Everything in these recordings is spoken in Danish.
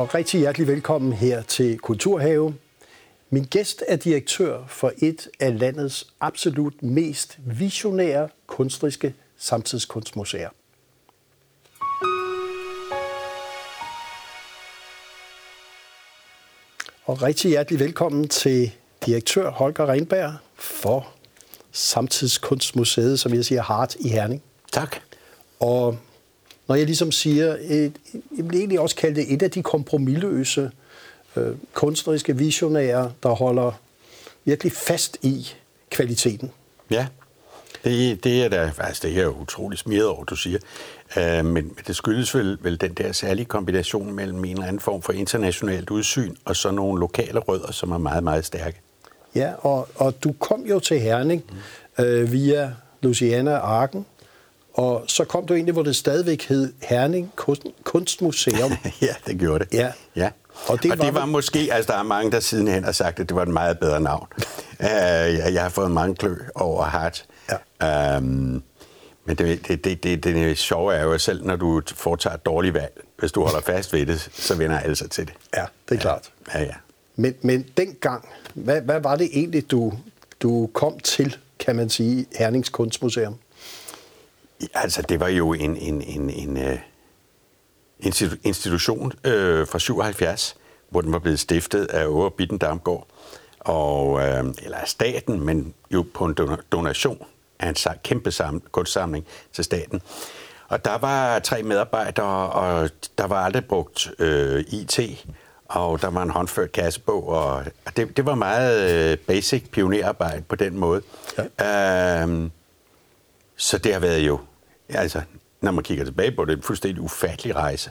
og rigtig hjertelig velkommen her til Kulturhave. Min gæst er direktør for et af landets absolut mest visionære kunstneriske samtidskunstmuseer. Og rigtig hjertelig velkommen til direktør Holger Renberg for Samtidskunstmuseet, som jeg siger, Hart i Herning. Tak. Og når jeg ligesom siger, et, jeg vil egentlig også kalde det et af de kompromilløse øh, kunstneriske visionære, der holder virkelig fast i kvaliteten. Ja, det, det er da, altså det er jo utroligt smidt over, du siger. Uh, men, men det skyldes vel, vel den der særlige kombination mellem en eller anden form for internationalt udsyn og så nogle lokale rødder, som er meget, meget stærke. Ja, og, og du kom jo til Herning mm. øh, via Luciana Arken, og så kom du egentlig, hvor det stadigvæk hed Herning Kunstmuseum. ja, det gjorde det. Ja. ja. Og det, og var, det var måske, altså der er mange, der sidenhen har sagt, at det var et meget bedre navn. uh, jeg, jeg har fået mange klø over Hart. Ja. Um, men det, det, det, det, det sjove er jo selv, når du foretager et dårligt valg, hvis du holder fast ved det, så vender alle sig til det. Ja, det er klart. Ja, ja. Men, men dengang, hvad, hvad var det egentlig, du, du kom til, kan man sige, Hernings Kunstmuseum? Altså, det var jo en, en, en, en uh, institution øh, fra 77, hvor den var blevet stiftet af Åre Bitten Damgaard, og, øh, eller af staten, men jo på en donation af en kæmpe sam, kunstsamling til staten. Og der var tre medarbejdere, og der var aldrig brugt øh, IT, og der var en håndført kassebog, og det, det var meget øh, basic pionerarbejde på den måde. Ja. Øh, så det har været jo, altså når man kigger tilbage på det, en fuldstændig ufattelig rejse.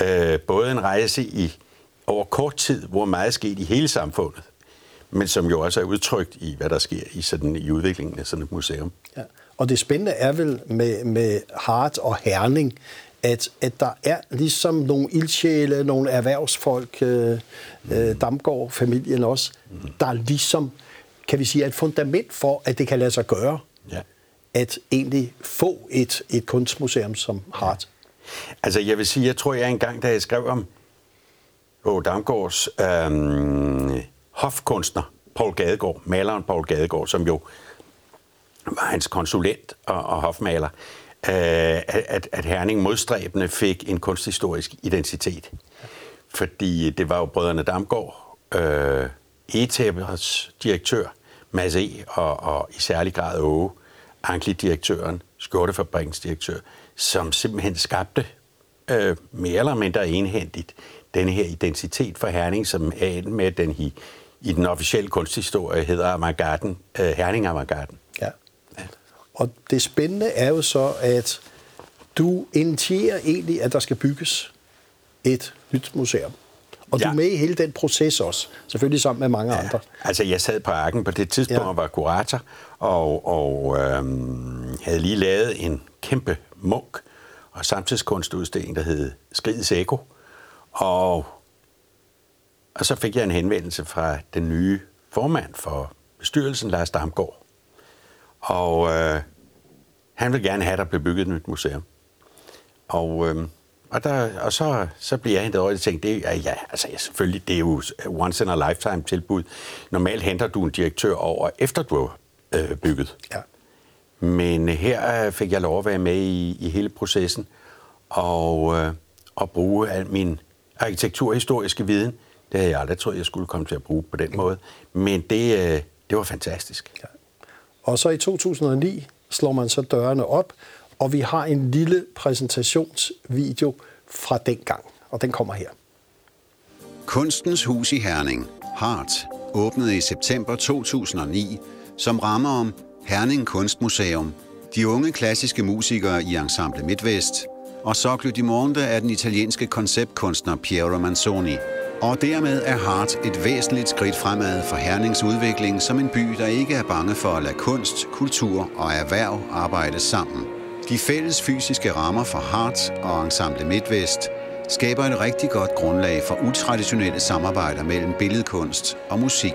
Ja. Øh, både en rejse i over kort tid, hvor meget er sket i hele samfundet, men som jo også er udtrykt i, hvad der sker i, sådan, i udviklingen af sådan et museum. Ja. Og det spændende er vel med, med Hart og Herning, at, at der er ligesom nogle ildsjæle, nogle erhvervsfolk, øh, mm. Damgaard-familien også, mm. der ligesom, kan vi sige, er et fundament for, at det kan lade sig gøre, ja. At egentlig få et, et kunstmuseum som Hart. Altså jeg vil sige, jeg tror, jeg engang, da jeg skrev om Åge Damgaards øhm, hofkunstner, Paul Gadegaard, maleren Paul Gadegaard, som jo var hans konsulent og, og hofmaler, øh, at, at Herning modstræbende fik en kunsthistorisk identitet. Fordi det var jo brødrene Damgaard, øh, Etæppers direktør, Mads E. Og, og i særlig grad Åge, Ankli-direktøren, skjortefabrikkens direktør, som simpelthen skabte øh, mere eller mindre enhændigt denne her identitet for Herning, som er med den i, i den officielle kunsthistorie hedder Avantgarden, øh, Herning Avantgarden. Ja. ja. Og det spændende er jo så, at du initierer egentlig, at der skal bygges et nyt museum. Og ja. du er med i hele den proces også, selvfølgelig sammen med mange ja. andre. Altså, jeg sad på arken på det tidspunkt ja. og var kurator, og, og øhm, havde lige lavet en kæmpe munk og samtidskunstudstilling, der hed Skridets Eko. Og, og så fik jeg en henvendelse fra den nye formand for bestyrelsen, Lars Damgaard. Og øh, han vil gerne have, at der bliver bygget et nyt museum. Og, øh, og, der, og så, så bliver jeg hentet over og tænkte, det er, ja, altså, ja, selvfølgelig, det er jo once in a lifetime tilbud. Normalt henter du en direktør over, efter du har øh, bygget. Ja. Men her øh, fik jeg lov at være med i, i hele processen og, øh, og bruge al min arkitekturhistoriske viden. Det havde jeg aldrig troet, jeg skulle komme til at bruge på den måde. Men det, øh, det var fantastisk. Ja. Og så i 2009 slår man så dørene op, og vi har en lille præsentationsvideo fra den gang, og den kommer her. Kunstens Hus i Herning, Hart, åbnede i september 2009 som rammer om Herning Kunstmuseum, de unge klassiske musikere i Ensemble MidtVest og Soclo di Monde af den italienske konceptkunstner Piero Manzoni. Og dermed er Hart et væsentligt skridt fremad for Hernings udvikling som en by, der ikke er bange for at lade kunst, kultur og erhverv arbejde sammen. De fælles fysiske rammer for Hart og Ensemble MidtVest skaber et rigtig godt grundlag for utraditionelle samarbejder mellem billedkunst og musik.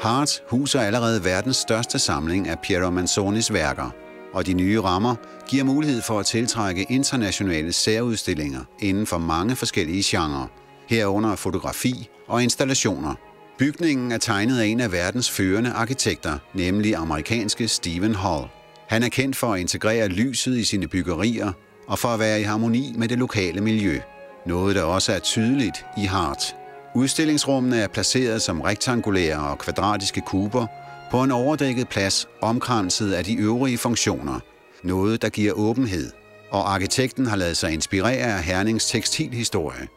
Hart huser allerede verdens største samling af Piero Manzonis værker – og de nye rammer giver mulighed for at tiltrække internationale særudstillinger inden for mange forskellige genrer, herunder fotografi og installationer. Bygningen er tegnet af en af verdens førende arkitekter, nemlig amerikanske Stephen Hall. Han er kendt for at integrere lyset i sine byggerier og for at være i harmoni med det lokale miljø. Noget, der også er tydeligt i Hart. Udstillingsrummene er placeret som rektangulære og kvadratiske kuber på en overdækket plads omkranset af de øvrige funktioner. Noget, der giver åbenhed. Og arkitekten har lavet sig inspirere af Hernings tekstilhistorie.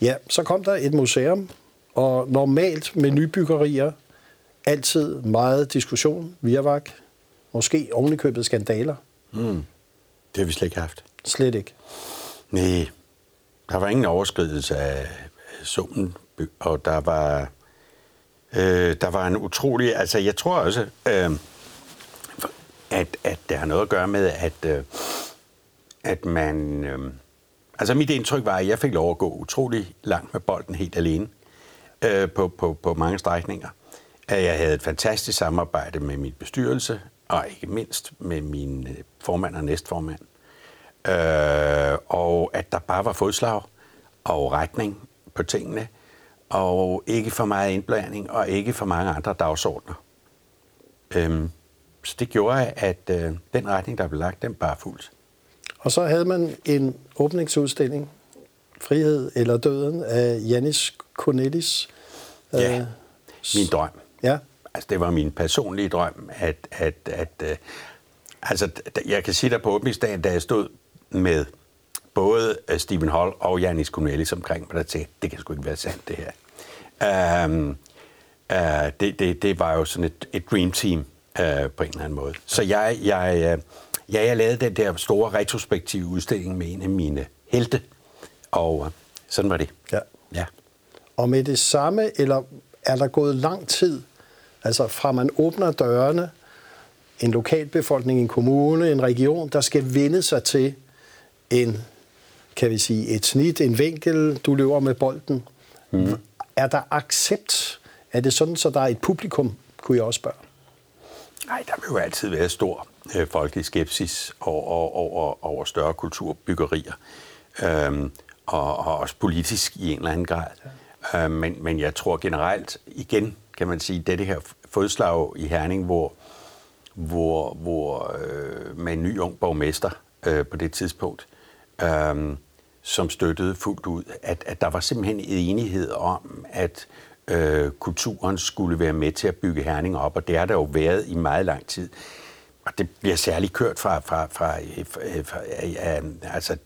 Ja, så kom der et museum, og normalt med nybyggerier, altid meget diskussion, virvak, måske ovenikøbet skandaler. Mm. Det har vi slet ikke haft. Slet ikke. Nej, der var ingen overskridelse af summen, og der var, øh, der var en utrolig... Altså, jeg tror også, øh, at, at det har noget at gøre med, at, øh, at man... Øh, altså, mit indtryk var, at jeg fik lov at gå utrolig langt med bolden helt alene øh, på, på, på mange strækninger. At jeg havde et fantastisk samarbejde med min bestyrelse, og ikke mindst med min øh, formand og næstformand. Øh, og at der bare var fodslag og retning på tingene, og ikke for meget indblanding, og ikke for mange andre dagsordner. Øhm, så det gjorde, at øh, den retning, der blev lagt, den bare fuldt. Og så havde man en åbningsudstilling, Frihed eller Døden, af Janis Cornelis. Ja, øh, min drøm. Ja. Altså, det var min personlige drøm, at, at, at øh, altså, jeg kan sige der på åbningsdagen, da jeg stod med både øh, Stephen Hall og Janis Cornelis omkring mig, der tænkte, det kan sgu ikke være sandt, det her. Um, uh, det, det, det var jo sådan et, et dream team uh, på en eller anden måde. Så jeg, jeg, uh, ja, jeg lavede den der store retrospektive udstilling med en af mine helte, og uh, sådan var det. Ja. ja. Og med det samme, eller er der gået lang tid, altså fra man åbner dørene, en lokalbefolkning, en kommune, en region, der skal vende sig til en, kan vi sige, et snit, en vinkel, du løber med bolden. Mm. Er der accept? Er det sådan, så der er et publikum, kunne jeg også spørge? Nej, der vil jo altid være stor øh, folkelig skepsis over, over, over større kulturbyggerier. Øhm, og, og også politisk i en eller anden grad. Ja. Øhm, men, men jeg tror generelt, igen kan man sige, det, det her fodslag i Herning, hvor, hvor, hvor øh, med en ny ung borgmester øh, på det tidspunkt, øh, som støttede fuldt ud, at, at der var simpelthen enighed om, at øh, kulturen skulle være med til at bygge Herning op, og det har der jo været i meget lang tid. Og det bliver særligt kørt fra, fra, fra, fra, fra ja, altså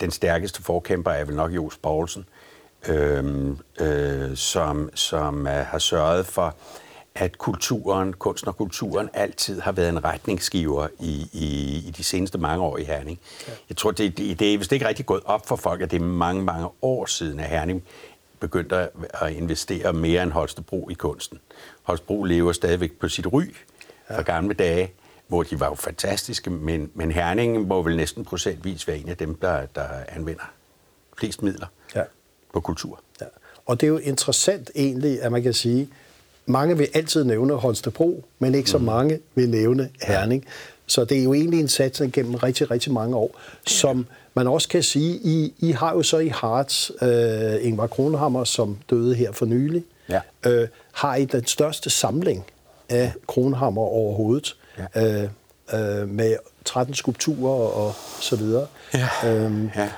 den stærkeste forkæmper er vel nok Jos Poulsen, øh, øh, som, som øh, har sørget for, at kulturen, kunstnerkulturen altid har været en retningsgiver i, i, i de seneste mange år i Herning. Ja. Jeg tror, det, det, det er vist ikke rigtig gået op for folk, at det er mange, mange år siden, at Herning begyndte at investere mere end Holstebro i kunsten. Holstebro lever stadigvæk på sit ry ja. fra gamle dage, hvor de var jo fantastiske, men, men Herning må vel næsten procentvis være en af dem, der, der anvender flest midler ja. På kultur. Ja. Og det er jo interessant egentlig, at man kan sige, mange vil altid nævne Holstebro, men ikke så mm. mange vil nævne Herning. Så det er jo egentlig en satsning gennem rigtig, rigtig mange år, som man også kan sige, I, I har jo så i Harts, øh, Ingvar Kronhammer, som døde her for nylig, ja. øh, har I den største samling af Kronhammer overhovedet, ja. øh, øh, med 13 skulpturer og så videre. Ja. Øhm, ja.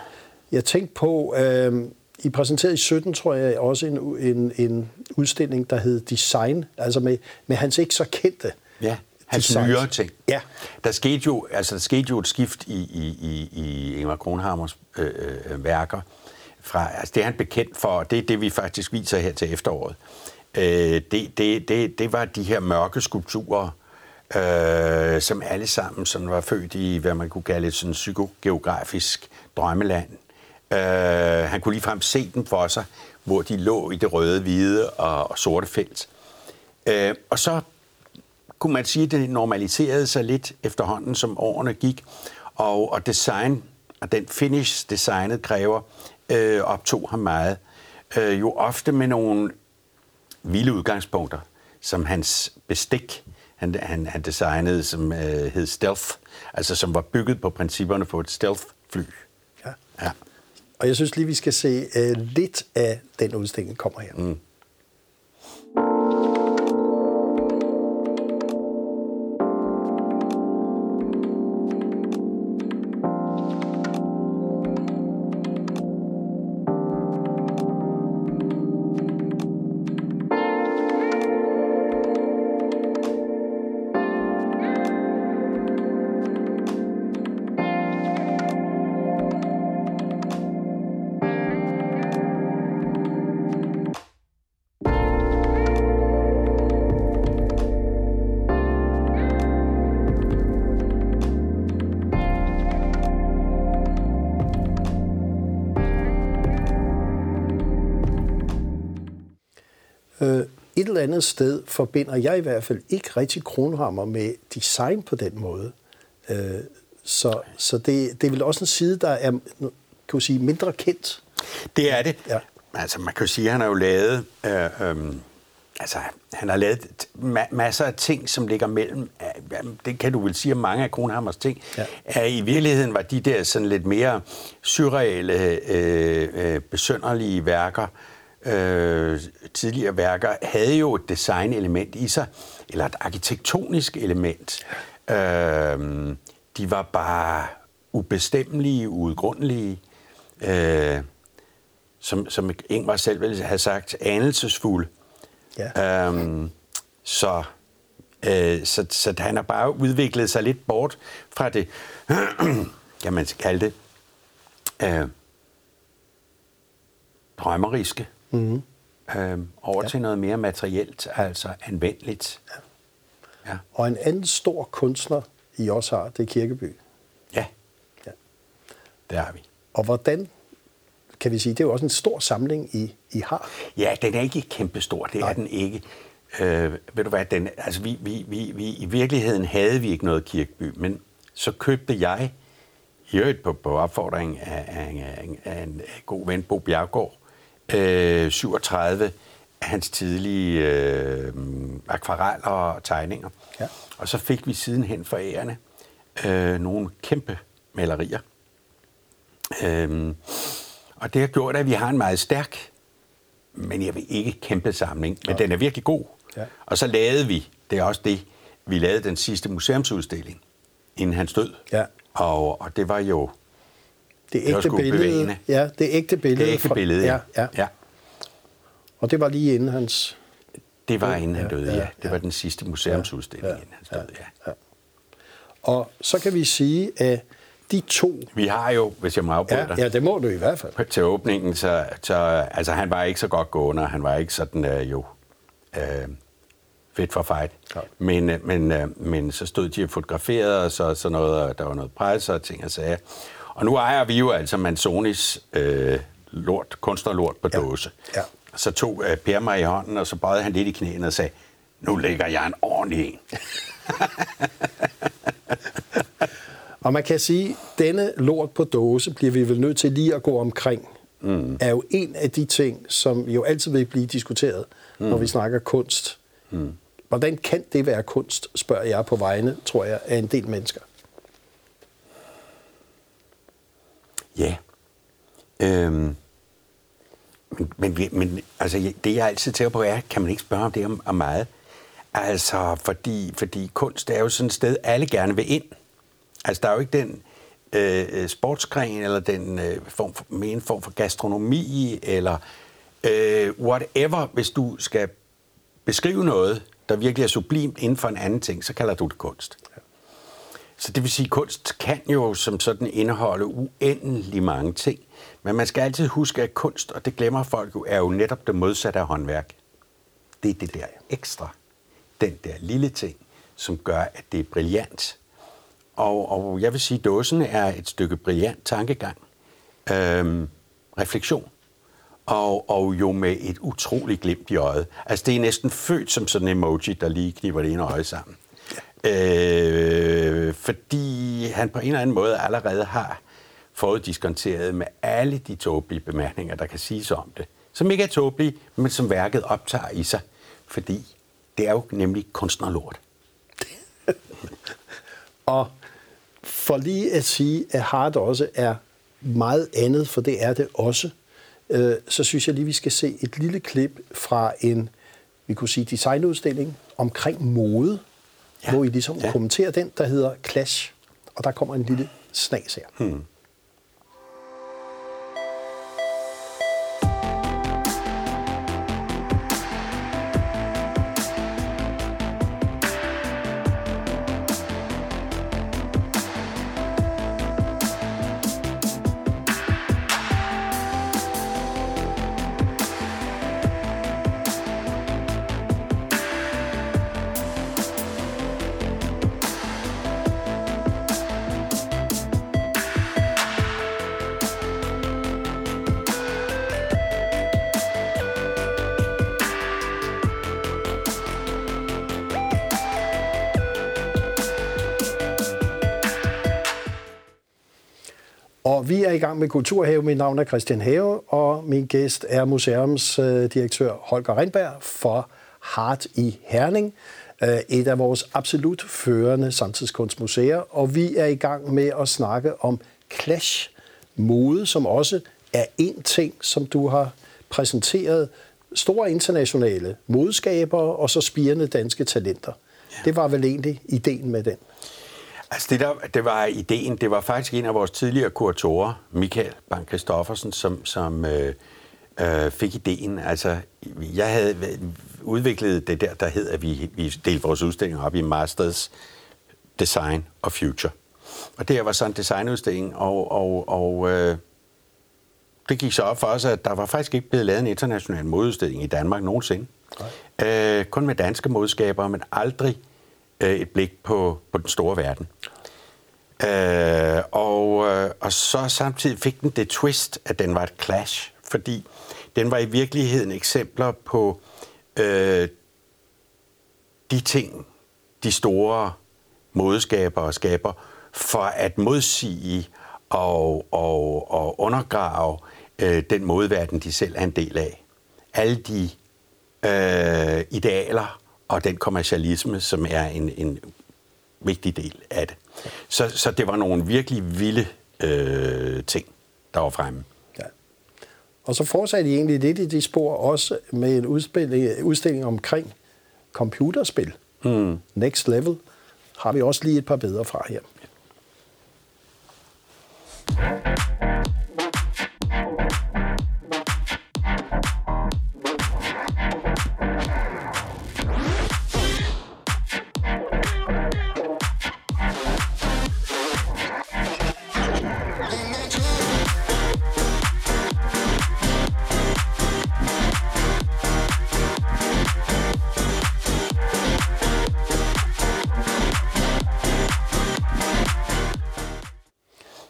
Jeg tænkte på, øh, i præsenterede i 17, tror jeg, også en, en, en udstilling, der hed Design, altså med, med hans ikke så kendte Ja, hans nyere ting. Ja. Der skete jo, altså, der skete jo et skift i, i, i, i Ingvar Kronhammers øh, øh, værker. Fra, altså, det er han bekendt for, og det er det, vi faktisk viser her til efteråret. Øh, det, det, det, det var de her mørke skulpturer, øh, som alle sammen sådan var født i, hvad man kunne kalde et sådan psykogeografisk drømmeland Øh, han kunne ligefrem se dem for sig, hvor de lå i det røde, hvide og, og sorte felt. Øh, og så kunne man sige, at det normaliserede sig lidt efterhånden, som årene gik. Og, og design, og den finish designet kræver, øh, optog ham meget. Øh, jo ofte med nogle vilde udgangspunkter, som hans bestik, han, han, han designede, som øh, hed Stealth, altså som var bygget på principperne for et stealth-fly. Ja. Ja. Og jeg synes lige, vi skal se uh, lidt af den udstilling, kommer her. Mm. Øh, et eller andet sted forbinder jeg i hvert fald ikke rigtig kronhammer med design på den måde. Øh, så så det, det er vel også en side, der er kan sige, mindre kendt. Det er det. Ja. Altså, man kan jo sige, at han har jo lavet... Øh, øh, altså, han har lavet ma- masser af ting, som ligger mellem... Øh, det kan du vel sige, at mange af Kronhammers ting Ja. er i virkeligheden var de der sådan lidt mere surreale, øh, øh, besønderlige værker, øh, tidligere værker, havde jo et designelement i sig, eller et arkitektonisk element. Øh, de var bare ubestemmelige, uudgrundelige. Øh, som, som Ingvar selv ville have sagt, anelsesfuld. Ja. Øhm, så, øh, så, så han har bare udviklet sig lidt bort fra det, kan man kalde det, øh, drømmeriske, mm-hmm. øh, over ja. til noget mere materielt, altså anvendeligt. Ja. Ja. Og en anden stor kunstner, I også har, det er Kirkeby. ja, Ja. det har vi. Og hvordan, kan vi sige, det er jo også en stor samling, I, I har. Ja, den er ikke kæmpestor, det Nej. Er den ikke. Øh, ved du hvad, den, altså vi, vi, vi, vi, i virkeligheden havde vi ikke noget kirkeby, men så købte jeg, i øvrigt på, på opfordring af, af, af, af en god ven, Bo Bjergård, øh, 37 af hans tidlige øh, akvareller og tegninger. Ja. Og så fik vi sidenhen for ærende øh, nogle kæmpe malerier. Øhm, og det har gjort, at vi har en meget stærk, men jeg vil ikke kæmpe samling, men den er virkelig god. Ja. Og så lavede vi, det er også det, vi lavede den sidste museumsudstilling, inden han stod. Ja. Og, og det var jo Det ægte billede. Ja, det ægte billede. det ægte fra- billede. Ja, ja. ja. Og det var lige inden hans... Det var inden han Ja, døde, ja, ja. Det ja. var den sidste museumsudstilling, Ja, inden han døde, ja. Og så kan vi sige, at de to... Vi har jo, hvis jeg må afbryde Ja, dig, ja, det må du i hvert fald. til åbningen, så, så altså, han var ikke så godt gående, og han var ikke sådan øh, jo øh, fedt for fight. Ja. Men, øh, men, øh, men så stod de og fotograferede, og så, så noget, og der var noget pres og ting og sager. Og nu ejer vi jo altså Manzonis øh, lort, kunstnerlort på Ja. dåse. Ja. Så tog øh, Per mig i hånden, og så bøjede han lidt i knæene og sagde, nu lægger jeg en ordentlig en. Og man kan sige, at denne lort på dåse bliver vi vel nødt til lige at gå omkring. Mm. er jo en af de ting, som jo altid vil blive diskuteret, mm. når vi snakker kunst. Mm. Hvordan kan det være kunst, spørger jeg på vegne, tror jeg, af en del mennesker. Ja. Øhm. Men, men, men altså, det jeg altid tænker på er, kan man ikke spørge om det om, om meget? Altså, fordi, fordi kunst er jo sådan et sted, alle gerne vil ind. Altså, der er jo ikke den øh, øh sportsgren, eller den øh, form for, med en form for gastronomi, eller øh, whatever, hvis du skal beskrive noget, der virkelig er sublimt inden for en anden ting, så kalder du det kunst. Så det vil sige, at kunst kan jo som sådan indeholde uendelig mange ting. Men man skal altid huske, at kunst, og det glemmer folk jo, er jo netop det modsatte af håndværk. Det er det der ekstra. Den der lille ting, som gør, at det er brillant. Og, og jeg vil sige, at dåsen er et stykke brillant tankegang. Øhm, refleksion. Og, og jo med et utroligt glimt i øjet. Altså, det er næsten født som sådan en emoji, der lige kniber det ene øje sammen. Øh, fordi han på en eller anden måde allerede har fået diskonteret med alle de tåbelige bemærkninger, der kan siges om det. Som ikke er tåbelige, men som værket optager i sig. Fordi det er jo nemlig kunstnerlort. Og for lige at sige, at Hart også er meget andet, for det er det også, øh, så synes jeg lige, vi skal se et lille klip fra en, vi kunne sige, designudstilling omkring mode, ja. hvor I ligesom ja. kommenterer den, der hedder Clash. Og der kommer en lille snas her. Hmm. Og vi er i gang med Kulturhave. Mit navn er Christian Have, og min gæst er museumsdirektør Holger Rindberg for Hart i Herning, øh, et af vores absolut førende samtidskunstmuseer. Og vi er i gang med at snakke om clash mode, som også er en ting, som du har præsenteret store internationale modskabere og så spirende danske talenter. Ja. Det var vel egentlig ideen med den. Altså det, der, det var ideen, det var faktisk en af vores tidligere kuratorer, Michael Bank Christoffersen, som, som øh, øh, fik ideen. Altså, jeg havde udviklet det der, der hed, at vi, vi delte vores udstilling op i Masters Design og Future. Og det her var sådan en designudstilling, og, og, og øh, det gik så op for os, at der var faktisk ikke blevet lavet en international modeudstilling i Danmark nogensinde. Øh, kun med danske modskabere, men aldrig Øh, et blik på, på den store verden. Øh, og, øh, og så samtidig fik den det twist, at den var et clash, fordi den var i virkeligheden eksempler på øh, de ting, de store modeskaber og skaber, for at modsige og, og, og undergrave øh, den modeverden, de selv er en del af. Alle de øh, idealer og den kommercialisme, som er en, en vigtig del af det. Så, så det var nogle virkelig vilde øh, ting, der var fremme. Ja. Og så fortsatte I egentlig lidt i de spor også med en udstilling, udstilling omkring computerspil. Mm. Next Level har vi også lige et par bedre fra her. Ja.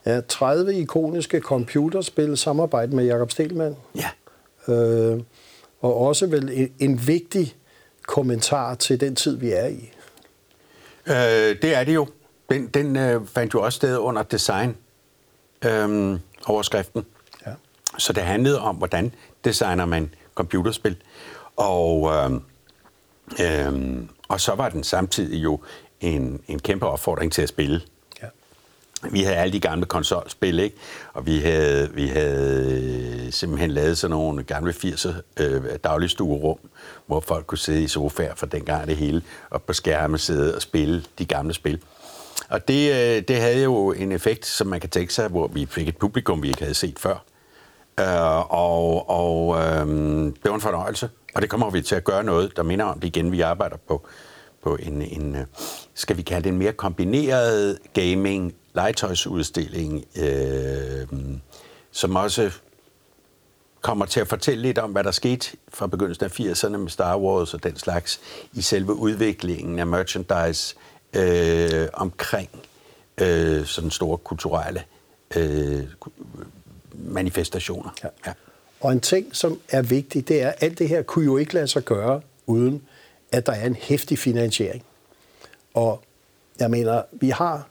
Ja, 30 ikoniske computerspil, samarbejde med Jakob Stelmann. Ja. Øh, og også vel en, en vigtig kommentar til den tid, vi er i. Øh, det er det jo. Den, den øh, fandt jo også sted under design øh, overskriften. Ja. Så det handlede om, hvordan designer man computerspil. Og, øh, øh, og så var den samtidig jo en, en kæmpe opfordring til at spille vi havde alle de gamle konsolspil, ikke? Og vi havde, vi havde øh, simpelthen lavet sådan nogle gamle 80'er øh, dagligstuerum, hvor folk kunne sidde i sofaer for dengang det hele, og på skærme sidde og spille de gamle spil. Og det, øh, det havde jo en effekt, som man kan tænke sig, hvor vi fik et publikum, vi ikke havde set før. Øh, og og øh, det var en fornøjelse, og det kommer vi til at gøre noget, der minder om det igen. Vi arbejder på, på en, en, øh, skal vi kalde det en mere kombineret gaming legetøjsudstilling, øh, som også kommer til at fortælle lidt om, hvad der skete fra begyndelsen af 80'erne med Star Wars og den slags i selve udviklingen af merchandise øh, omkring øh, sådan store kulturelle øh, manifestationer. Ja. Ja. Og en ting, som er vigtig, det er, at alt det her kunne jo ikke lade sig gøre, uden at der er en hæftig finansiering. Og jeg mener, vi har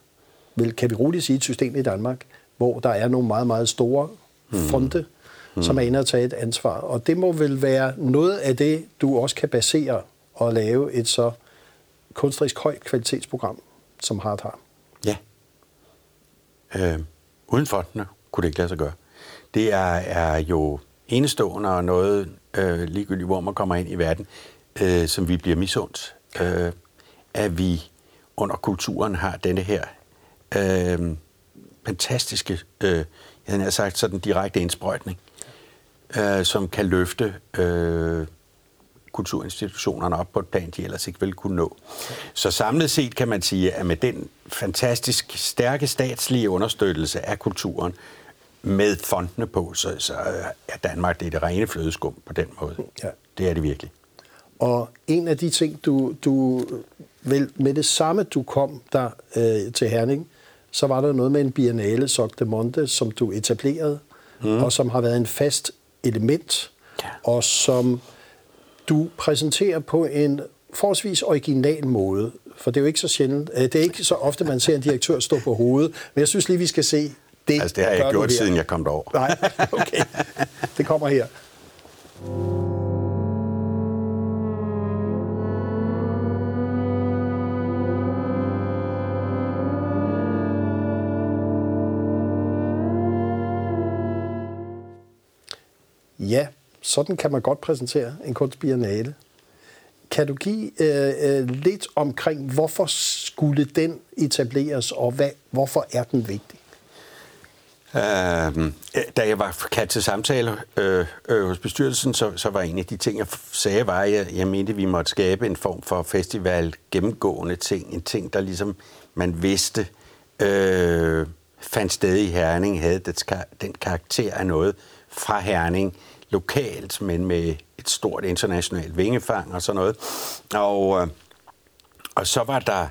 vel, kan vi roligt sige, et system i Danmark, hvor der er nogle meget, meget store hmm. fonde, mm. som er inde og tage et ansvar. Og det må vel være noget af det, du også kan basere og lave et så kunstnerisk højt kvalitetsprogram, som Hart har. Ja. Øh, uden fondene kunne det ikke lade sig gøre. Det er, er jo enestående og noget, øh, ligegyldigt hvor man kommer ind i verden, øh, som vi bliver misundt. Øh, at vi under kulturen har denne her øh, fantastiske, øh, jeg har sagt sådan direkte indsprøjtning, øh, som kan løfte øh, kulturinstitutionerne op på et plan, de ellers ikke ville kunne nå. Så samlet set kan man sige, at med den fantastisk stærke statslige understøttelse af kulturen, med fondene på, så, så er Danmark det, er det rene flødeskum på den måde. Ja. Det er det virkelig. Og en af de ting, du, du vel med det samme, du kom der øh, til Herning, så var der noget med en biennale, Soc de Monde, som du etablerede, mm. og som har været en fast element, ja. og som du præsenterer på en forholdsvis original måde. For det er jo ikke så sjældent, øh, det er ikke så ofte, man ser en direktør stå på hovedet, men jeg synes lige, vi skal se det. Altså, det har jeg gjort, siden jeg kom derover. Nej, okay. Det kommer her. Ja, sådan kan man godt præsentere en kunstbiennale. Kan du give øh, øh, lidt omkring, hvorfor skulle den etableres, og hvad, hvorfor er den vigtig? Øh, da jeg var kaldt til samtale øh, øh, hos bestyrelsen, så, så var en af de ting, jeg sagde, var, at jeg, jeg mente, at vi måtte skabe en form for festival gennemgående ting. En ting, der ligesom man vidste øh, fandt sted i Herning, havde det, den karakter af noget fra Herning, lokalt, men med et stort internationalt vingefang og sådan noget. Og, øh, og så var der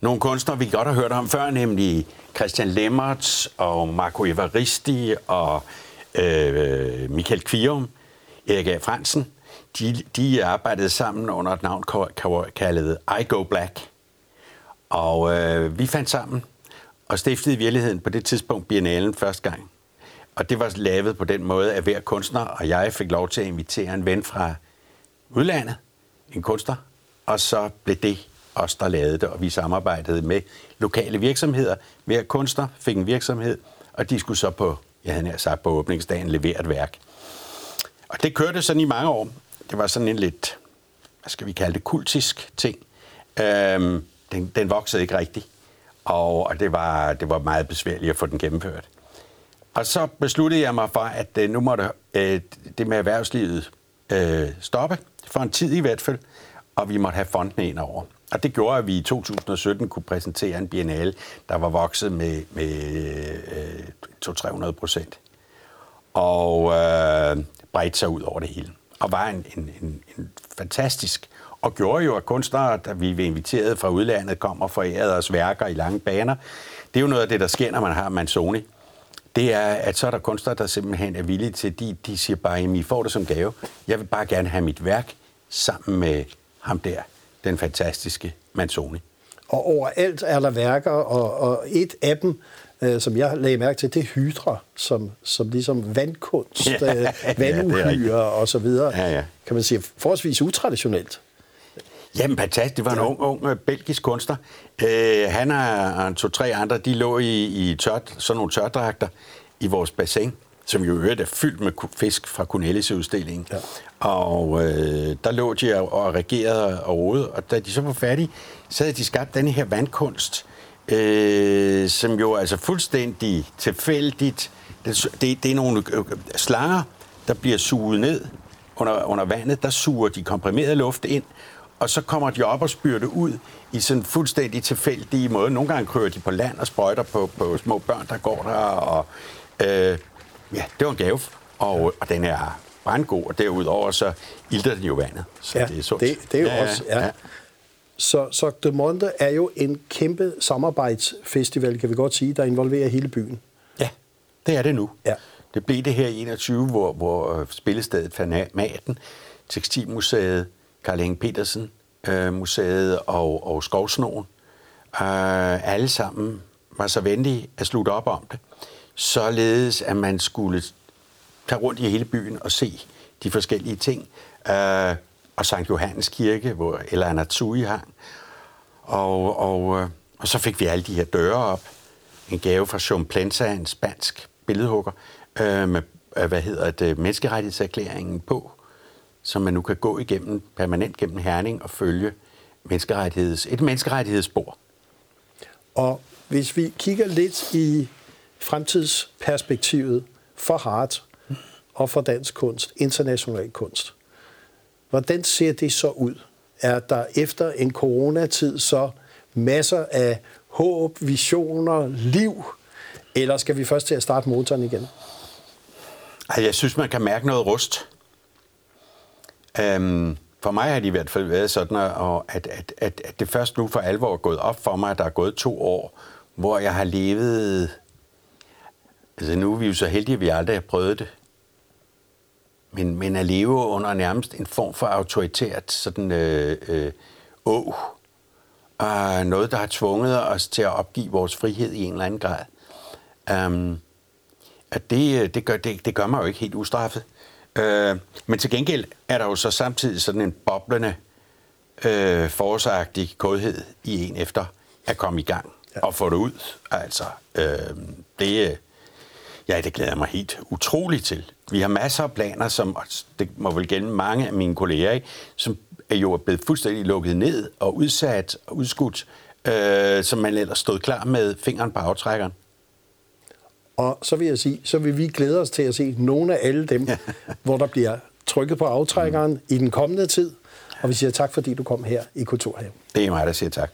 nogle kunstnere, vi godt har hørt om før, nemlig Christian Lemmerts og Marco Evaristi og øh, Michael Kvium, Erik A. Fransen. De, de arbejdede sammen under et navn kaldet I Go Black. Og øh, vi fandt sammen og stiftede i virkeligheden på det tidspunkt Biennalen første gang. Og det var lavet på den måde, at hver kunstner og jeg fik lov til at invitere en ven fra udlandet, en kunstner, og så blev det os, der lavede det, og vi samarbejdede med lokale virksomheder. Hver kunstner fik en virksomhed, og de skulle så på, jeg havde nær sagt, på åbningsdagen levere et værk. Og det kørte sådan i mange år. Det var sådan en lidt, hvad skal vi kalde det, kultisk ting. Øhm, den, den voksede ikke rigtigt, og, og det, var, det var meget besværligt at få den gennemført. Og så besluttede jeg mig for, at øh, nu måtte øh, det med erhvervslivet øh, stoppe, for en tid i hvert fald, og vi måtte have fondene ind over. Og det gjorde, at vi i 2017 kunne præsentere en biennale, der var vokset med, med øh, 200-300 procent. Og øh, bredte sig ud over det hele. Og var en, en, en, en fantastisk og gjorde jo, at kunstnere, der vi blev inviteret fra udlandet, kom og forærede os værker i lange baner. Det er jo noget af det, der sker, når man har Manzoni. Det er, at så er der kunstnere, der simpelthen er villige til, de, de siger bare, at I får det som gave. Jeg vil bare gerne have mit værk sammen med ham der den fantastiske Manzoni. Og overalt er der værker, og, og et af dem, øh, som jeg lagde mærke til, det er hydra, som, som ligesom vandkunst, ja, øh, vanduhyre ja, og så videre. Ja, ja. Kan man sige, forholdsvis utraditionelt. Jamen, fantastisk. Det var en ja. ung, ung øh, belgisk kunstner. Øh, han og to-tre andre, de lå i, i tør, sådan nogle tørdragter i vores bassin som jo øvrigt er fyldt med fisk fra Cornelis-udstillingen. Ja. Og øh, der lå de og, og regerede og rode, og da de så var færdige, så havde de skabt den her vandkunst, øh, som jo altså fuldstændig tilfældigt, det, det, det er nogle øh, slanger, der bliver suget ned under, under vandet, der suger de komprimeret luft ind, og så kommer de op og spyrer det ud i sådan fuldstændig tilfældige måde. Nogle gange kryber de på land og sprøjter på, på små børn, der går der, og øh, Ja, det var en gave, og, og den er brandgod, og derudover så ilter den jo vandet, så ja, det er sundt. Det, det er jo ja, også, ja. ja. Så, så De Monde er jo en kæmpe samarbejdsfestival, kan vi godt sige, der involverer hele byen. Ja, det er det nu. Ja. Det blev det her i 21, hvor, hvor øh, spillestedet Fanaten, Tekstilmuseet, Karl Henning Petersen, øh, museet og, og Skovsnogen, øh, alle sammen var så venlige at slutte op om det således at man skulle tage rundt i hele byen og se de forskellige ting. Øh, og Sankt Johannes Kirke, hvor Ella Natsui hang. Og, og øh, Og så fik vi alle de her døre op. En gave fra Jean Plensa, en spansk billedhugger, øh, med, øh, hvad hedder det, menneskerettighedserklæringen på, som man nu kan gå igennem, permanent gennem Herning og følge menneskerettigheds, et menneskerettighedsspor. Og hvis vi kigger lidt i fremtidsperspektivet for Hart og for dansk kunst, international kunst, hvordan ser det så ud? Er der efter en coronatid så masser af håb, visioner, liv, eller skal vi først til at starte motoren igen? Jeg synes, man kan mærke noget rust. Øhm, for mig har det i hvert fald været sådan, at, at, at, at det først nu for alvor er gået op for mig, at der er gået to år, hvor jeg har levet... Altså nu er vi jo så heldige, at vi aldrig har prøvet det. Men, men at leve under nærmest en form for autoritært sådan øh, øh, å. Og noget, der har tvunget os til at opgive vores frihed i en eller anden grad. Um, at det, øh, det, gør, det, det gør mig jo ikke helt ustraffet. Øh, men til gengæld er der jo så samtidig sådan en boblende, øh, forårsagtig kodhed i en efter at komme i gang ja. og få det ud. Altså, øh, det, ja, det glæder jeg mig helt utroligt til. Vi har masser af planer, som det må vel gælde mange af mine kolleger, ikke, som er jo blevet fuldstændig lukket ned og udsat og udskudt, øh, som man ellers stod klar med fingeren på aftrækkeren. Og så vil jeg sige, så vil vi glæde os til at se nogle af alle dem, hvor der bliver trykket på aftrækkeren mm. i den kommende tid. Og vi siger tak, fordi du kom her i Kulturhaven. Det er mig, der siger tak.